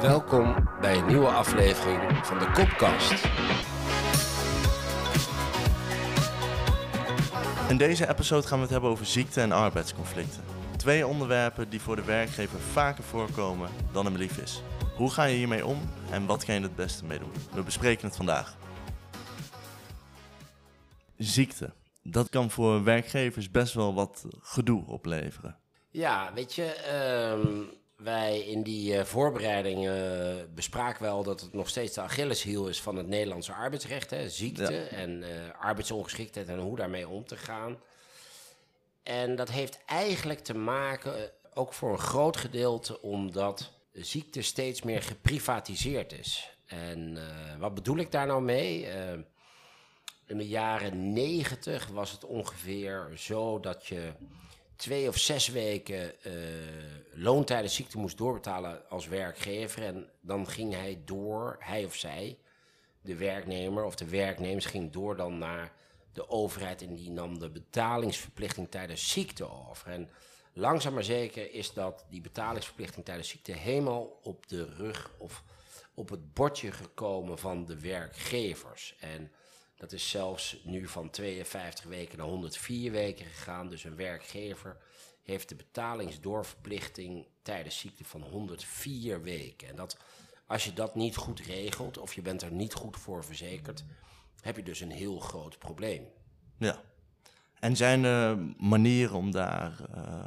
Welkom bij een nieuwe aflevering van de Kopkast. In deze episode gaan we het hebben over ziekte en arbeidsconflicten. Twee onderwerpen die voor de werkgever vaker voorkomen dan hem lief is. Hoe ga je hiermee om en wat kan je het beste mee doen? We bespreken het vandaag. Ziekte. Dat kan voor werkgevers best wel wat gedoe opleveren. Ja, weet je, ehm, wij in die uh, voorbereiding uh, bespraken wel dat het nog steeds de Achilleshiel is van het Nederlandse arbeidsrecht. Hè? Ziekte ja. en uh, arbeidsongeschiktheid en hoe daarmee om te gaan. En dat heeft eigenlijk te maken, ook voor een groot gedeelte, omdat ziekte steeds meer geprivatiseerd is. En wat bedoel ik daar nou mee? in de jaren negentig was het ongeveer zo dat je twee of zes weken uh, loon tijdens ziekte moest doorbetalen als werkgever. En dan ging hij door, hij of zij, de werknemer of de werknemers, ging door dan naar de overheid en die nam de betalingsverplichting tijdens ziekte over. En langzaam maar zeker is dat die betalingsverplichting tijdens ziekte helemaal op de rug of op het bordje gekomen van de werkgevers. En dat is zelfs nu van 52 weken naar 104 weken gegaan. Dus een werkgever heeft de betalingsdoorverplichting tijdens ziekte van 104 weken. En dat, als je dat niet goed regelt of je bent er niet goed voor verzekerd, heb je dus een heel groot probleem. Ja. En zijn er manieren om daar uh,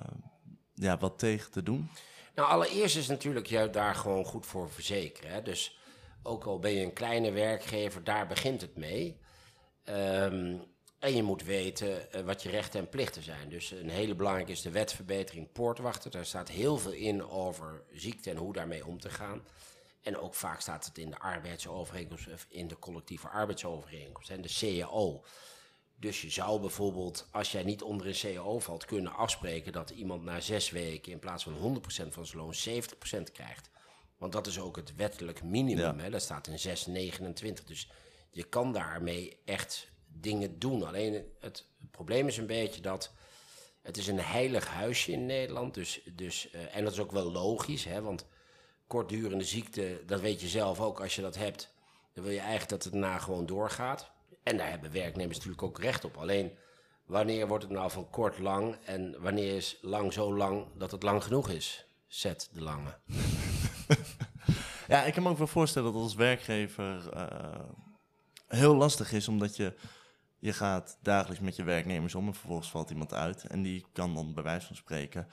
ja, wat tegen te doen? Nou, allereerst is natuurlijk je daar gewoon goed voor verzekeren. Hè? Dus ook al ben je een kleine werkgever, daar begint het mee. Um, en je moet weten uh, wat je rechten en plichten zijn. Dus een hele belangrijke is de wetverbetering poortwachten. Daar staat heel veel in over ziekte en hoe daarmee om te gaan. En ook vaak staat het in de arbeidsovereenkomst of in de collectieve arbeidsovereenkomst en de CAO. Dus je zou bijvoorbeeld, als jij niet onder een CAO valt, kunnen afspreken dat iemand na zes weken in plaats van 100% van zijn loon 70% krijgt. Want dat is ook het wettelijk minimum. Ja. Hè? Dat staat in 6,29. Dus je kan daarmee echt dingen doen. Alleen het, probleem is een beetje dat het is een heilig huisje in Nederland. Dus, dus, uh, en dat is ook wel logisch, hè, want kortdurende ziekte, dat weet je zelf ook als je dat hebt. Dan wil je eigenlijk dat het daarna gewoon doorgaat. En daar hebben werknemers natuurlijk ook recht op. Alleen wanneer wordt het nou van kort lang en wanneer is lang zo lang dat het lang genoeg is? Zet de lange. ja, ik kan me ook wel voorstellen dat als werkgever uh, heel lastig is, omdat je je gaat dagelijks met je werknemers om en vervolgens valt iemand uit. En die kan dan bij wijze van spreken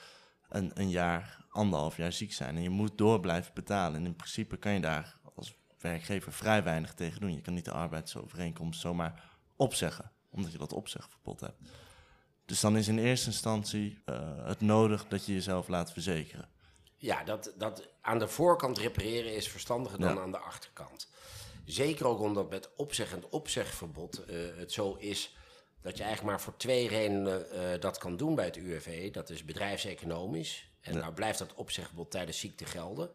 een, een jaar, anderhalf jaar ziek zijn. En je moet door blijven betalen. En in principe kan je daar als werkgever vrij weinig tegen doen. Je kan niet de arbeidsovereenkomst zomaar opzeggen, omdat je dat opzegverbod hebt. Dus dan is in eerste instantie uh, het nodig dat je jezelf laat verzekeren. Ja, dat, dat aan de voorkant repareren is verstandiger dan ja. aan de achterkant. Zeker ook omdat met opzeg en opzegverbod uh, het zo is dat je eigenlijk maar voor twee redenen uh, dat kan doen bij het UWV. Dat is bedrijfseconomisch. En ja. nou blijft dat opzegverbod tijdens ziekte gelden.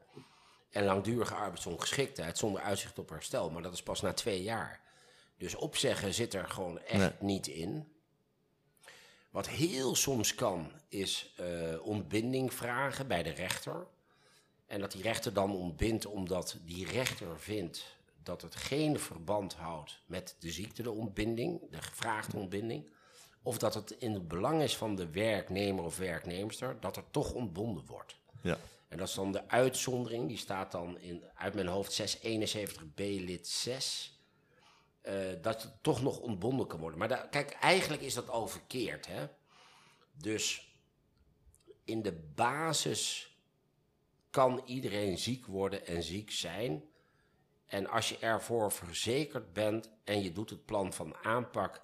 En langdurige arbeidsongeschiktheid zonder uitzicht op herstel. Maar dat is pas na twee jaar. Dus opzeggen zit er gewoon echt nee. niet in. Wat heel soms kan, is uh, ontbinding vragen bij de rechter. En dat die rechter dan ontbindt omdat die rechter vindt dat het geen verband houdt met de ziekte, de ontbinding, de gevraagde ontbinding. Of dat het in het belang is van de werknemer of werknemster dat er toch ontbonden wordt. Ja. En dat is dan de uitzondering, die staat dan in, uit mijn hoofd 671b lid 6. Uh, dat het toch nog ontbonden kan worden. Maar da, kijk, eigenlijk is dat al verkeerd. Hè? Dus in de basis kan iedereen ziek worden en ziek zijn. En als je ervoor verzekerd bent en je doet het plan van aanpak,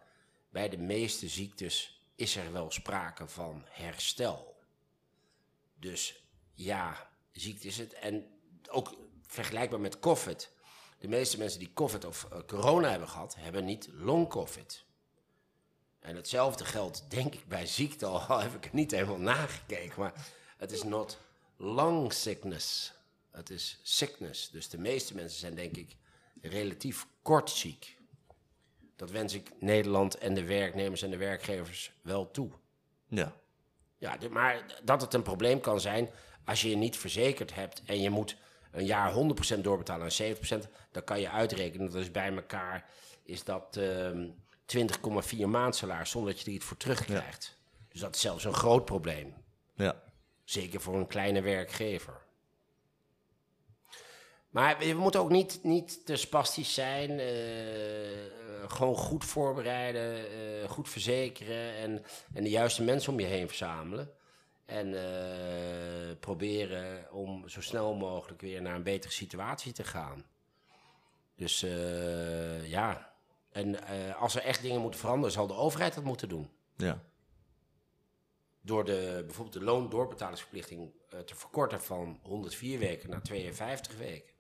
bij de meeste ziektes is er wel sprake van herstel. Dus ja, ziekte is het. En ook vergelijkbaar met COVID. De meeste mensen die COVID of uh, corona hebben gehad, hebben niet long-COVID. En hetzelfde geldt, denk ik, bij ziekte, al heb ik het niet helemaal nagekeken, maar het is not long sickness. Het is sickness. Dus de meeste mensen zijn denk ik relatief kort ziek. Dat wens ik Nederland en de werknemers en de werkgevers wel toe. Ja. Ja, maar dat het een probleem kan zijn als je je niet verzekerd hebt en je moet een jaar 100% doorbetalen aan 70%, dan kan je uitrekenen, dat is bij elkaar, is dat ehm 20,4 maandsalaris zonder dat je er iets voor terugkrijgt. Dus dat is zelfs een groot probleem. Ja. Zeker voor een kleine werkgever. Maar we we moeten ook niet, niet te spastisch zijn. eh, gewoon goed voorbereiden, eh, goed verzekeren en, en de juiste mensen om je heen verzamelen. En eh, proberen om zo snel mogelijk weer naar een betere situatie te gaan. Dus ja, en als er echt dingen moeten veranderen, zal de overheid dat moeten doen Ja. door de, bijvoorbeeld de loondoorbetalingsverplichting te verkorten van 104 weken naar 52 weken.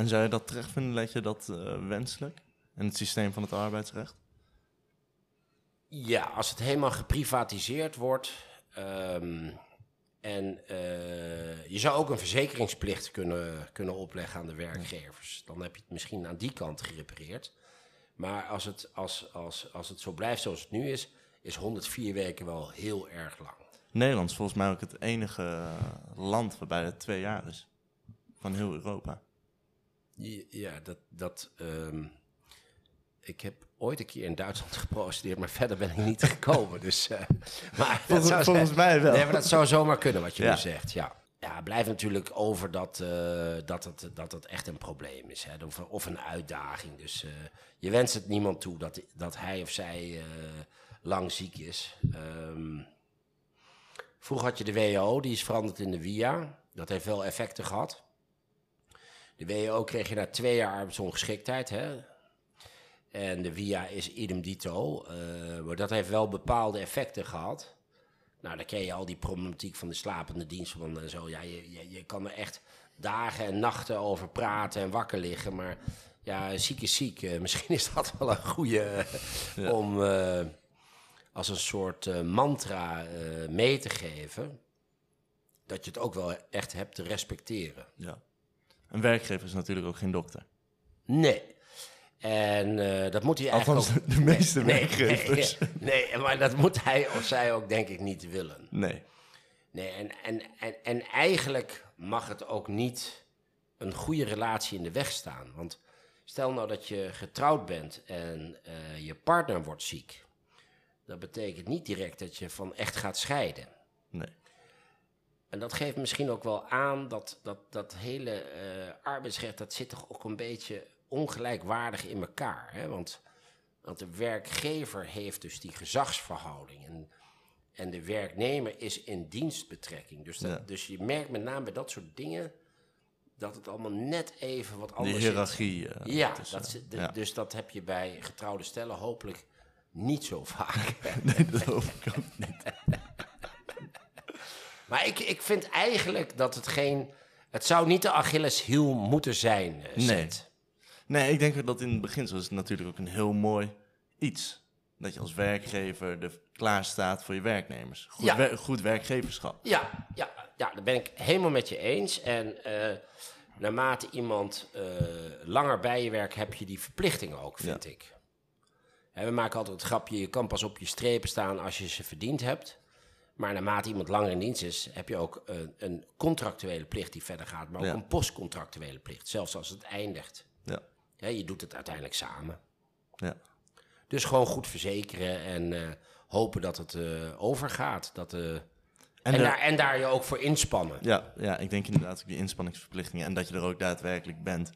En zou je dat terecht vinden, leg je dat eh, wenselijk? In het systeem van het arbeidsrecht? Ja, als het helemaal geprivatiseerd wordt. ehm, en eh, je zou ook een verzekeringsplicht kunnen, kunnen opleggen aan de werkgevers. Dan heb je het misschien aan die kant gerepareerd. Maar als het, als, als, als het zo blijft zoals het nu is, is 104 weken wel heel erg lang. Nederland is volgens mij ook het enige land waarbij het twee jaar is. Van heel Europa. Ja, dat. dat ehm, ik heb ooit een keer in Duitsland geprocedeerd, maar verder ben ik niet gekomen. Dus, eh, maar dat Volgens, zou volgens mij wel. Nee, maar dat zou zomaar kunnen wat je Ja. nu zegt. Ja. Ja, blijft natuurlijk over dat, eh, dat, het, dat het echt een probleem is. Hè? Of, of een uitdaging. Dus eh, je wenst het niemand toe dat, dat hij of zij lang ziek is. Ehm, vroeger had je de WO, die is veranderd in de WIA. Dat heeft wel effecten gehad. De WO kreeg je na twee jaar arbeidsongeschiktheid. Hè? En de WIA is idem dito. eh, maar dat heeft wel bepaalde effecten gehad. Nou, dan ken je al die problematiek van de slapende dienstverbanden en zo. Ja, je, je, je kan er echt dagen en nachten over praten en wakker liggen. Maar ja, ziek is ziek. Eh, misschien is dat wel een goede eh, om als een soort mantra mee te geven. Dat je het ook wel echt hebt te respecteren. Ja. Een werkgever is natuurlijk ook geen dokter. Nee. En eh, dat moet hij eigenlijk Althans, ook... de meeste Nee, werkgevers. Nee, nee, maar dat moet hij of zij ook denk ik niet willen. Nee. Nee, en, en, en, en eigenlijk mag het ook niet een goede relatie in de weg staan. Want stel nou dat je getrouwd bent en eh, je partner wordt ziek. Dat betekent niet direct dat je van echt gaat scheiden. Nee. En dat geeft misschien ook wel aan dat dat, dat hele eh, arbeidsrecht, dat zit toch ook een beetje ongelijkwaardig in elkaar. Hè? Want, want de werkgever heeft dus die gezagsverhouding. En, en de werknemer is in dienstbetrekking. Dus, dat, Ja. dus je merkt met name bij dat soort dingen dat het allemaal net even wat anders is. hiërarchie. eh, Ja, dat, de- ja. dus dat heb je bij getrouwde stellen hopelijk niet zo vaak. Nee, dat hoop ik ook niet. Maar ik, ik vind eigenlijk dat het geen... Het zou niet de Achilleshiel moeten zijn, eh, Nee. Ik denk dat in het begin is het natuurlijk ook een heel mooi iets. Dat je als werkgever er klaar staat voor je werknemers. Goed, Ja. wer- goed werkgeverschap. Ja, ja, ja, daar ben ik helemaal met je eens. En eh, naarmate iemand eh, langer bij je werkt, heb je die verplichtingen ook, vind ik. Hè, we maken altijd het grapje, je kan pas op je strepen staan als je ze verdiend hebt. Maar naarmate iemand langer in dienst is, heb je ook een, een contractuele plicht die verder gaat, maar ook Ja. een postcontractuele plicht, zelfs als het eindigt. Ja. Je doet het uiteindelijk samen. Ja. Dus gewoon goed verzekeren en eh, hopen dat het eh, overgaat. Dat, eh, en, En, de- daar, en daar je ook voor inspannen. ja, ja, ik denk inderdaad ook die inspanningsverplichtingen. En dat je er ook daadwerkelijk bent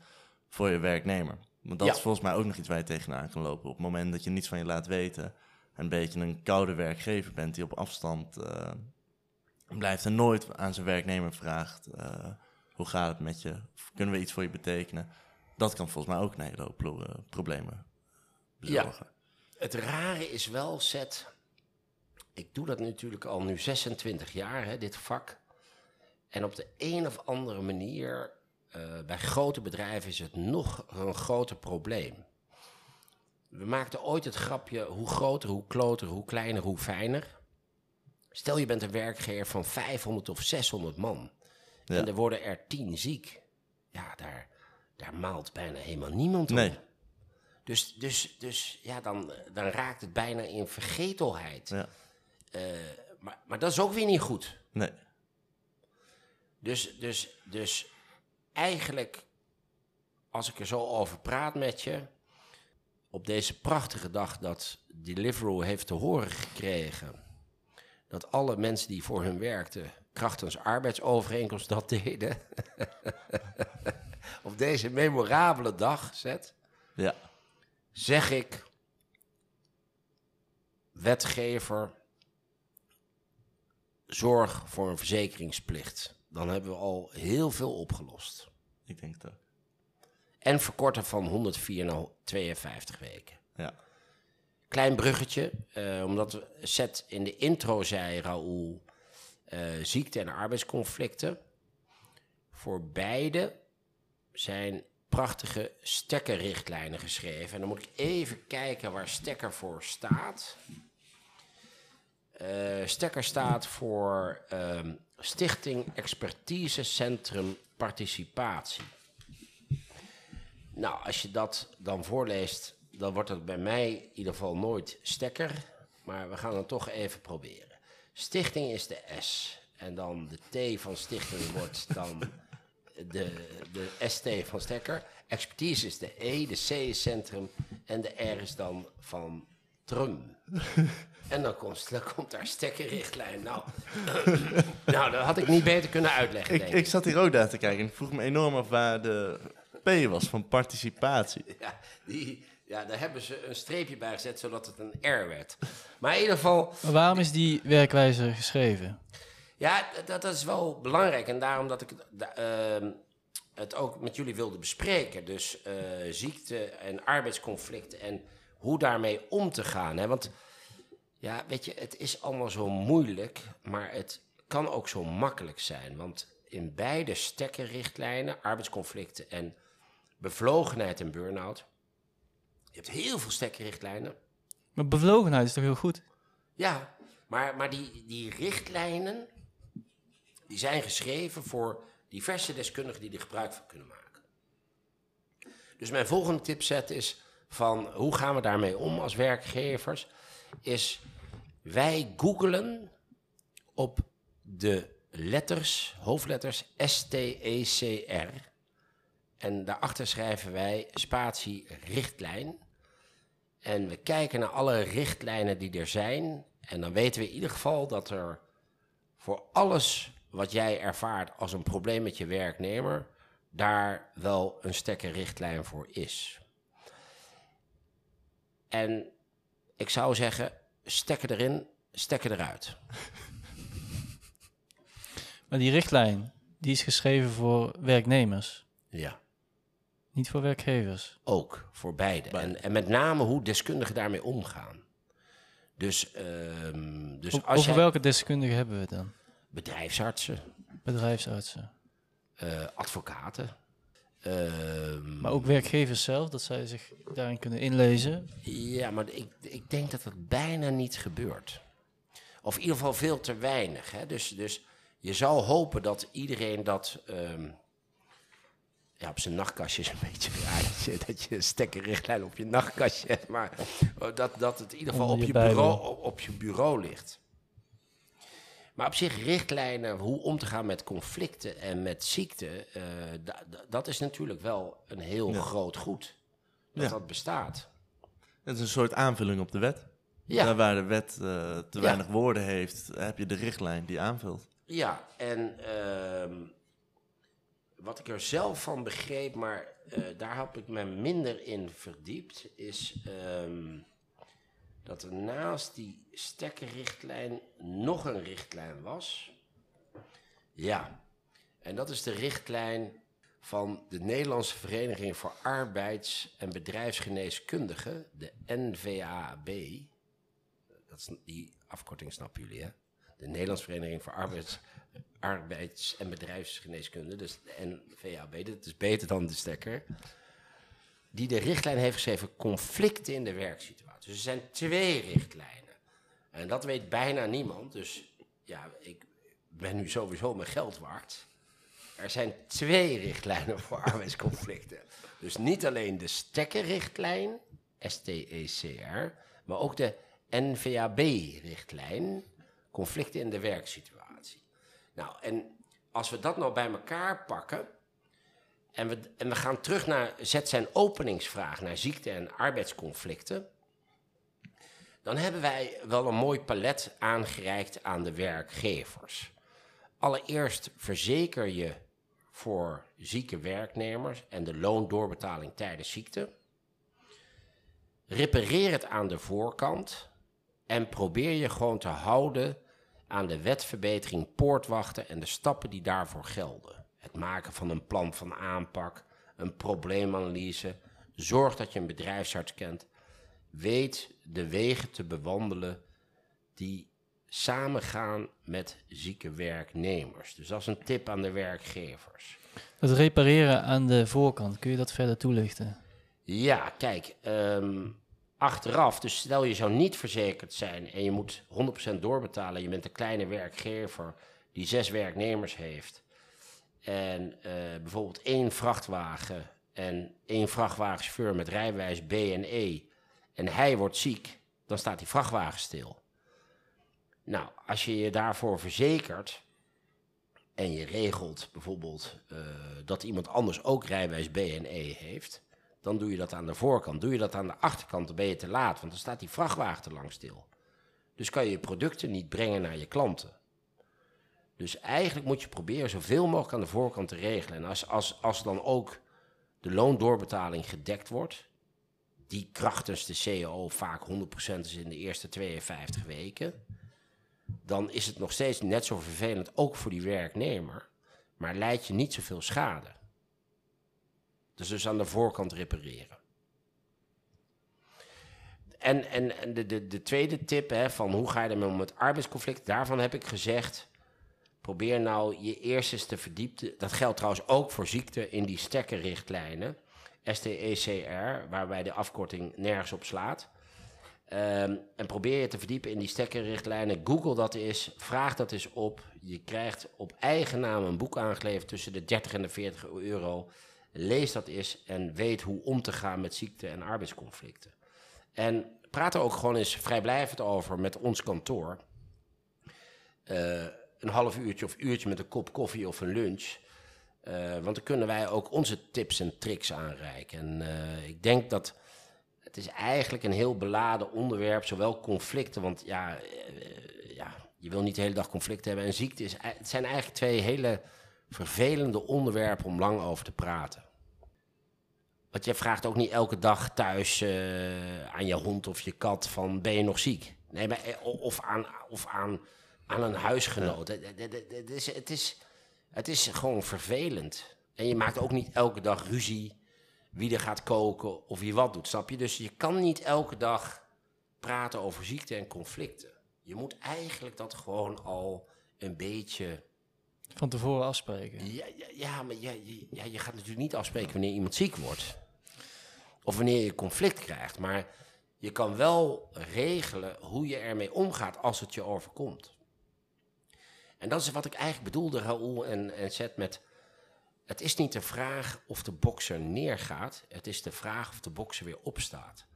voor je werknemer. Want dat Ja. is volgens mij ook nog iets waar je tegenaan kan lopen. Op het moment dat je niets van je laat weten. Een beetje een koude werkgever bent die op afstand eh, blijft en nooit aan zijn werknemer vraagt. eh, hoe gaat het met je? Of kunnen we iets voor je betekenen? Dat kan volgens mij ook een hele hoop pro- eh, problemen bezorgen. Het rare is wel, Zet. Ik doe dat natuurlijk al nu 26 jaar, hè, dit vak. En op de een of andere manier, bij grote bedrijven is het nog een groter probleem. We maakten ooit het grapje, hoe groter, hoe kloter, hoe kleiner, hoe fijner. Stel je bent een werkgever van 500 of 600 man. Ja. En er worden er 10 ziek. Ja, daar, daar maalt bijna helemaal niemand om. Nee. Dus, dus, dus ja, dan, dan raakt het bijna in vergetelheid. Ja. Eh, maar, maar dat is ook weer niet goed. Nee. Dus, dus, dus eigenlijk, als ik er zo over praat met je, op deze prachtige dag dat Deliveroo heeft te horen gekregen dat alle mensen die voor hun werkten krachtens arbeidsovereenkomst dat deden. op deze memorabele dag, zet, Ja. zeg ik, wetgever, zorg voor een verzekeringsplicht. Dan hebben we al heel veel opgelost. Ik denk ook. En verkorten van 104 naar 52 weken. Ja. Klein bruggetje, eh, omdat we Zet in de intro zei, Raoul, eh, ziekte en arbeidsconflicten. Voor beide zijn prachtige stekkerrichtlijnen geschreven. En dan moet ik even kijken waar stekker voor staat. Eh, stekker staat voor ehm, Stichting Expertise Centrum Participatie. Nou, als je dat dan voorleest, dan wordt het bij mij in ieder geval nooit stekker. Maar we gaan het toch even proberen. Stichting is de S. En dan de T van stichting wordt dan de, de ST van stekker. Expertise is de E, de C is centrum en de R is dan van trum. En dan komt, dan komt daar stekkerrichtlijn. Nou, nou, dat had ik niet beter kunnen uitleggen, Ik, denk ik zat hier ook naar te kijken en ik vroeg me enorm af waar de P was van participatie. Ja, die, ja, daar hebben ze een streepje bij gezet, zodat het een R werd. Maar in ieder geval, Maar waarom is die werkwijze geschreven? ja, dat, dat is wel belangrijk. En daarom dat ik da- ehm, het ook met jullie wilde bespreken. Dus eh, ziekte en arbeidsconflicten en hoe daarmee om te gaan. Hè? Want ja, weet je, het is allemaal zo moeilijk, maar het kan ook zo makkelijk zijn. Want in beide stekkerrichtlijnen, arbeidsconflicten en bevlogenheid en burn-out... Je hebt heel veel stekkerrichtlijnen. Maar bevlogenheid is toch heel goed? Ja, maar, maar die, die richtlijnen die zijn geschreven voor diverse deskundigen die er gebruik van kunnen maken. Dus mijn volgende tipset is van hoe gaan we daarmee om als werkgevers, is wij googelen op de letters, hoofdletters S-T-E-C-R. En daarachter schrijven wij spatie richtlijn. En we kijken naar alle richtlijnen die er zijn. En dan weten we in ieder geval dat er voor alles wat jij ervaart als een probleem met je werknemer, daar wel een stekker richtlijn voor is. En ik zou zeggen, stekken erin, stekken eruit. Maar die richtlijn, die is geschreven voor werknemers, Ja. Niet voor werkgevers. Ook, voor beide. En, en met name hoe deskundigen daarmee omgaan. Dus, ehm, dus O- als Over jij welke deskundigen hebben we het dan? bedrijfsartsen, Bedrijfsartsen. eh, advocaten, ehm, Maar ook werkgevers zelf, dat zij zich daarin kunnen inlezen. Ja, maar ik, ik denk dat het bijna niet gebeurt. Of in ieder geval veel te weinig. Hè? Dus, dus je zou hopen dat iedereen dat ehm, ja, op zijn nachtkastje is een beetje raar. dat je- Dat je een stekkerrichtlijn op je nachtkastje hebt. Maar oh, dat, dat het in ieder geval op je bureau, op, op je bureau ligt. Maar op zich, richtlijnen hoe om te gaan met conflicten en met ziekte, da- dat is natuurlijk wel een heel Ja. groot goed. Dat Ja. dat bestaat. Het is een soort aanvulling op de wet. Ja. Daar waar de wet eh, te weinig woorden heeft, heb je de richtlijn die aanvult. Ja, en ehm, wat ik er zelf van begreep, maar eh, daar heb ik me minder in verdiept, is ehm, dat er naast die stekkerrichtlijn nog een richtlijn was. Ja, en dat is de richtlijn van de Nederlandse Vereniging voor Arbeids- en Bedrijfsgeneeskundigen, de NVAB. Dat is, die afkorting snappen jullie, hè? De Nederlandse Vereniging voor Arbeids, Arbeids- en Bedrijfsgeneeskunde, dus de NVAB, dat is beter dan de stekker, die de richtlijn heeft geschreven conflicten in de werksituatie. Dus er zijn twee richtlijnen. En dat weet bijna niemand, dus ja, ik ben nu sowieso mijn geld waard. Er zijn twee richtlijnen voor arbeidsconflicten. Dus niet alleen de stekkerrichtlijn, STECR, maar ook de NVAB-richtlijn, conflicten in de werksituatie. Nou, en als we dat nou bij elkaar pakken, En we, en we gaan terug naar zet zijn openingsvraag naar ziekte en arbeidsconflicten. Dan hebben wij wel een mooi palet aangereikt aan de werkgevers. Allereerst verzeker je voor zieke werknemers en de loondoorbetaling tijdens ziekte. Repareer het aan de voorkant en probeer je gewoon te houden aan de wetverbetering poortwachten en de stappen die daarvoor gelden. Het maken van een plan van aanpak, een probleemanalyse. Zorg dat je een bedrijfsarts kent. Weet de wegen te bewandelen die samengaan met zieke werknemers. Dus dat is een tip aan de werkgevers. Het repareren aan de voorkant, kun je dat verder toelichten? Ja, kijk, ehm, achteraf, dus stel je zou niet verzekerd zijn en je moet 100% doorbetalen. Je bent een kleine werkgever die zes werknemers heeft. En eh, bijvoorbeeld één vrachtwagen en één vrachtwagenchauffeur met rijbewijs B en E. En hij wordt ziek, dan staat die vrachtwagen stil. Nou, als je je daarvoor verzekert en je regelt bijvoorbeeld eh, dat iemand anders ook rijbewijs B en E heeft, dan doe je dat aan de voorkant. Doe je dat aan de achterkant, dan ben je te laat, want dan staat die vrachtwagen te lang stil. Dus kan je je producten niet brengen naar je klanten. Dus eigenlijk moet je proberen zoveel mogelijk aan de voorkant te regelen. En als, als, als dan ook de loondoorbetaling gedekt wordt, die krachtens de vaak 100% is in de eerste 52 weken, dan is het nog steeds net zo vervelend, ook voor die werknemer, maar leidt je niet zoveel schade. Dus dus aan de voorkant repareren. En, en, en de, de, de tweede tip hè, van hoe ga je ermee om met arbeidsconflict, daarvan heb ik gezegd, probeer nou je eerst eens te verdiepen. Dat geldt trouwens ook voor ziekte in die stekkerrichtlijnen, STECR, waarbij de afkorting nergens op slaat. Um, en probeer je te verdiepen in die stekkerrichtlijnen. Google dat eens, vraag dat eens op. Je krijgt op eigen naam een boek aangeleverd tussen de 30 en de 40 euro. Lees dat eens en weet hoe om te gaan met ziekte en arbeidsconflicten. En praat er ook gewoon eens vrijblijvend over met ons kantoor. Uh, een half uurtje of uurtje met een kop koffie of een lunch. Uh, want dan kunnen wij ook onze tips en tricks aanreiken. En uh, ik denk dat het is eigenlijk een heel beladen onderwerp, zowel conflicten, want ja, ja, je wil niet de hele dag conflicten hebben. En ziekte is, het zijn eigenlijk twee hele vervelende onderwerpen om lang over te praten. Want je vraagt ook niet elke dag thuis uh, aan je hond of je kat van ben je nog ziek? Nee, maar, of aan, of aan, aan een huisgenoot. Ja. Het, is, het, is, het is gewoon vervelend. En je maakt ook niet elke dag ruzie wie er gaat koken of wie wat doet, snap je? Dus je kan niet elke dag praten over ziekte en conflicten. Je moet eigenlijk dat gewoon al een beetje van tevoren afspreken. Ja, ja, ja maar ja, ja, je gaat natuurlijk niet afspreken wanneer iemand ziek wordt. Of wanneer je conflict krijgt. Maar je kan wel regelen hoe je ermee omgaat als het je overkomt. En dat is wat ik eigenlijk bedoelde, Raoul en, en Zet, met... Het is niet de vraag of de bokser neergaat. Het is de vraag of de bokser weer opstaat.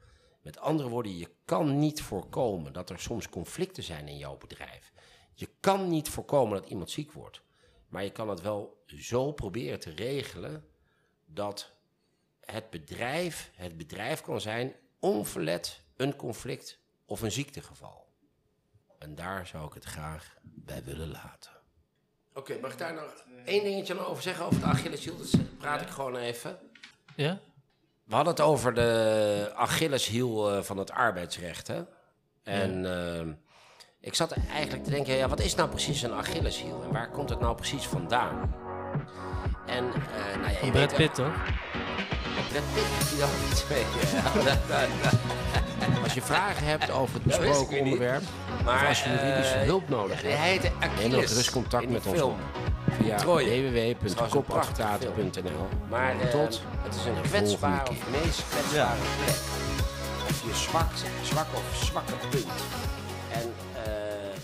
Met andere woorden, je kan niet voorkomen dat er soms conflicten zijn in jouw bedrijf. Je kan niet voorkomen dat iemand ziek wordt. Maar je kan het wel zo proberen te regelen dat het bedrijf het bedrijf kan zijn onverlet een conflict of een ziektegeval. En daar zou ik het graag bij willen laten. Oké, okay, mag ik daar nog één dingetje over zeggen over de Achilleshiel? Dat praat ik gewoon even. Ja? We hadden het over de Achilleshiel van het arbeidsrecht, hè? En... Ja. Uh, ik zat eigenlijk te denken, ja, wat is nou precies een Achilleshiel en waar komt het nou precies vandaan? En, uh, nou ja, je Brad Pitt, toch? Als je vragen hebt over het besproken onderwerp, maar als je juridische uh, hulp nodig hebt, hij heette neem dan gerust contact met ons op. Via www.kopadvocaat.nl Maar uh, tot het is een kwetsbare of meest kwetsbare ja. plek. Of je zwak, zwak of zwakke punt. En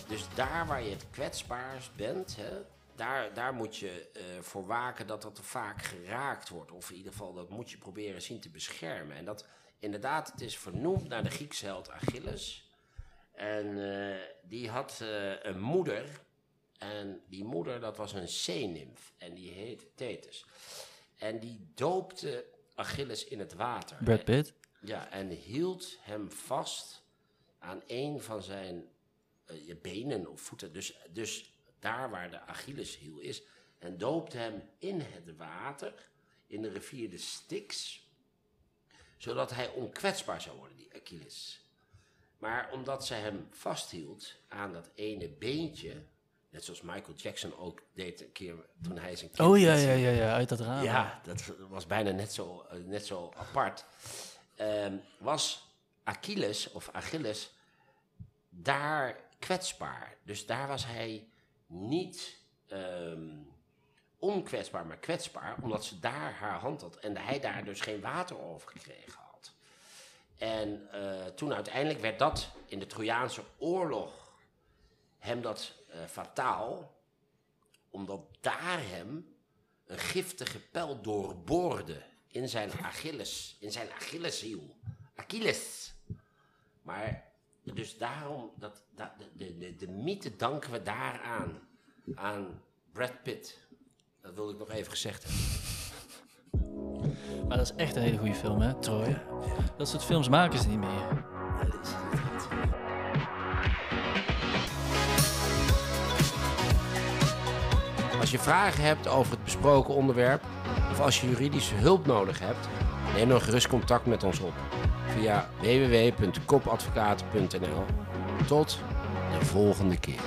dus daar waar je het kwetsbaarst bent, hè, daar, daar moet je uh, voor waken dat dat vaak geraakt wordt. Of in ieder geval, dat moet je proberen zien te beschermen. En dat inderdaad, het is vernoemd naar de Griekse held Achilles. En uh, die had uh, een moeder. En die moeder, dat was een zeenimf. En die heette Thetis. En die doopte Achilles in het water. Brad Pitt. Ja, en hield hem vast aan een van zijn eh, je benen of voeten. Dus, dus daar waar de Achilleshiel is. En doopte hem in het water, in de rivier de Styx. Zodat hij onkwetsbaar zou worden, die Achilles. Maar omdat zij hem vasthield aan dat ene beentje. Net zoals Michael Jackson ook deed een keer toen hij zijn kind Oh ja, ja, ja, ja, uit dat raam. Ja, dat was bijna net zo, eh, net zo apart. Ehm, was Achilles of Achilles daar kwetsbaar. Dus daar was hij niet ehm, onkwetsbaar, maar kwetsbaar, omdat ze daar haar hand had en hij daar dus geen water over gekregen had. En eh, toen uiteindelijk werd dat in de Trojaanse oorlog hem dat eh, fataal, omdat daar hem een giftige pijl doorboorde in zijn Achilles, in zijn Achilleshiel. Achilles. Maar dus daarom, dat, dat, de, de, de mythe danken we daaraan, aan Brad Pitt. Dat wilde ik nog even gezegd hebben. Maar dat is echt een hele goede film, hè, Troy? Dat soort films maken ze niet meer. Dat is het niet. Als je vragen hebt over het besproken onderwerp of als je juridische hulp nodig hebt, neem dan gerust contact met ons op via www.kopadvocaten.nl. Tot de volgende keer.